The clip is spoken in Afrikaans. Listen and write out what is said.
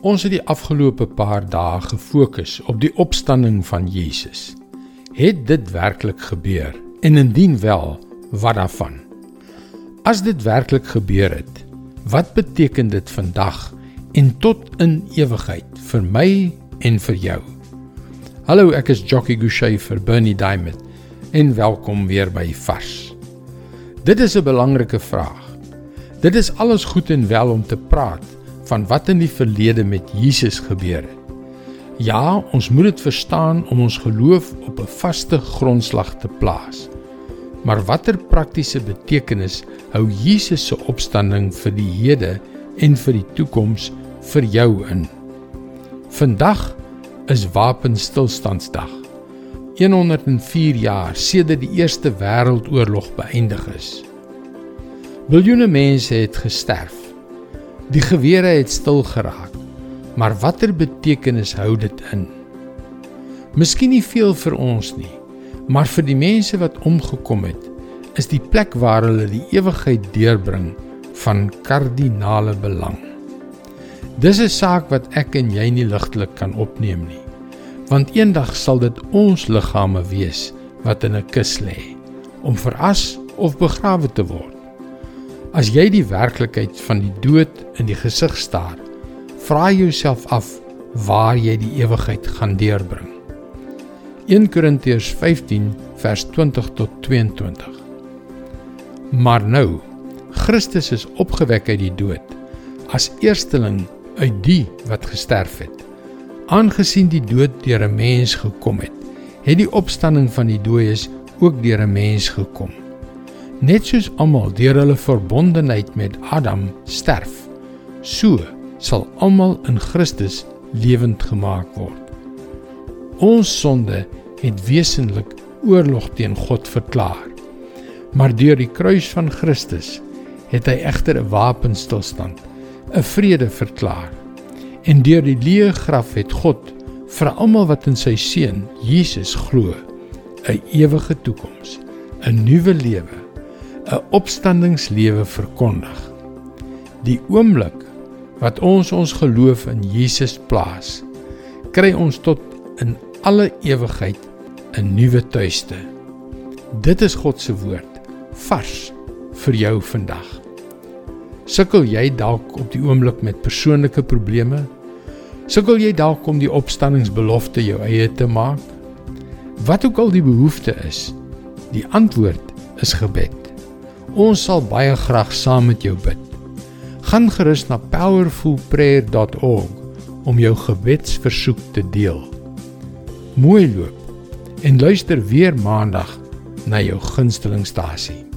Ons het die afgelope paar dae gefokus op die opstanding van Jesus. Het dit werklik gebeur? En indien wel, wat daarvan? As dit werklik gebeur het, wat beteken dit vandag en tot in ewigheid vir my en vir jou? Hallo, ek is Jockey Gouchee vir Bernie Diamond en welkom weer by Vars. Dit is 'n belangrike vraag. Dit is alles goed en wel om te praat van wat in die verlede met Jesus gebeur het. Ja, ons moet dit verstaan om ons geloof op 'n vaste grondslag te plaas. Maar watter praktiese betekenis hou Jesus se opstanding vir die hede en vir die toekoms vir jou in? Vandag is wapenstilstandsdag. 104 jaar sedert die Eerste Wêreldoorlog beëindig is. Miljoene mense het gesterf Die gewere het stil geraak. Maar watter betekenis hou dit in? Miskien nie veel vir ons nie, maar vir die mense wat omgekom het, is die plek waar hulle die ewigheid deurbring van kardinale belang. Dis 'n saak wat ek en jy nie ligtelik kan opneem nie, want eendag sal dit ons liggame wees wat in 'n kus lê om veras of begrawe te word. As jy die werklikheid van die dood in die gesig staar, vra jouself af waar jy die ewigheid gaan deurbring. 1 Korintiërs 15 vers 20 tot 22. Maar nou, Christus is opgewek uit die dood as eersteling uit die wat gesterf het. Aangesien die dood deur 'n mens gekom het, het die opstanding van die dooies ook deur 'n mens gekom. Net soos almal deur hulle verbondenheid met Adam sterf, so sal almal in Christus lewend gemaak word. Ons sonde het wesentlik oorlog teen God verklaar. Maar deur die kruis van Christus het hy egter 'n wapenstilstand, 'n vrede verklaar. En deur die leë graf het God vir almal wat in sy seun Jesus glo, 'n ewige toekoms, 'n nuwe lewe 'n opstandingslewe verkondig. Die oomblik wat ons ons geloof in Jesus plaas, kry ons tot in alle ewigheid 'n nuwe tuiste. Dit is God se woord, vars vir jou vandag. Sukkel jy dalk op die oomblik met persoonlike probleme? Sukkel jy dalk om die opstanningsbelofte jou eie te maak? Wat ook al die behoefte is, die antwoord is gebed. Ons sal baie graag saam met jou bid. Gaan gerus na powerfulprayer.org om jou gebedsversoek te deel. Mooi loop en luister weer maandag na jou gunstelingstasie.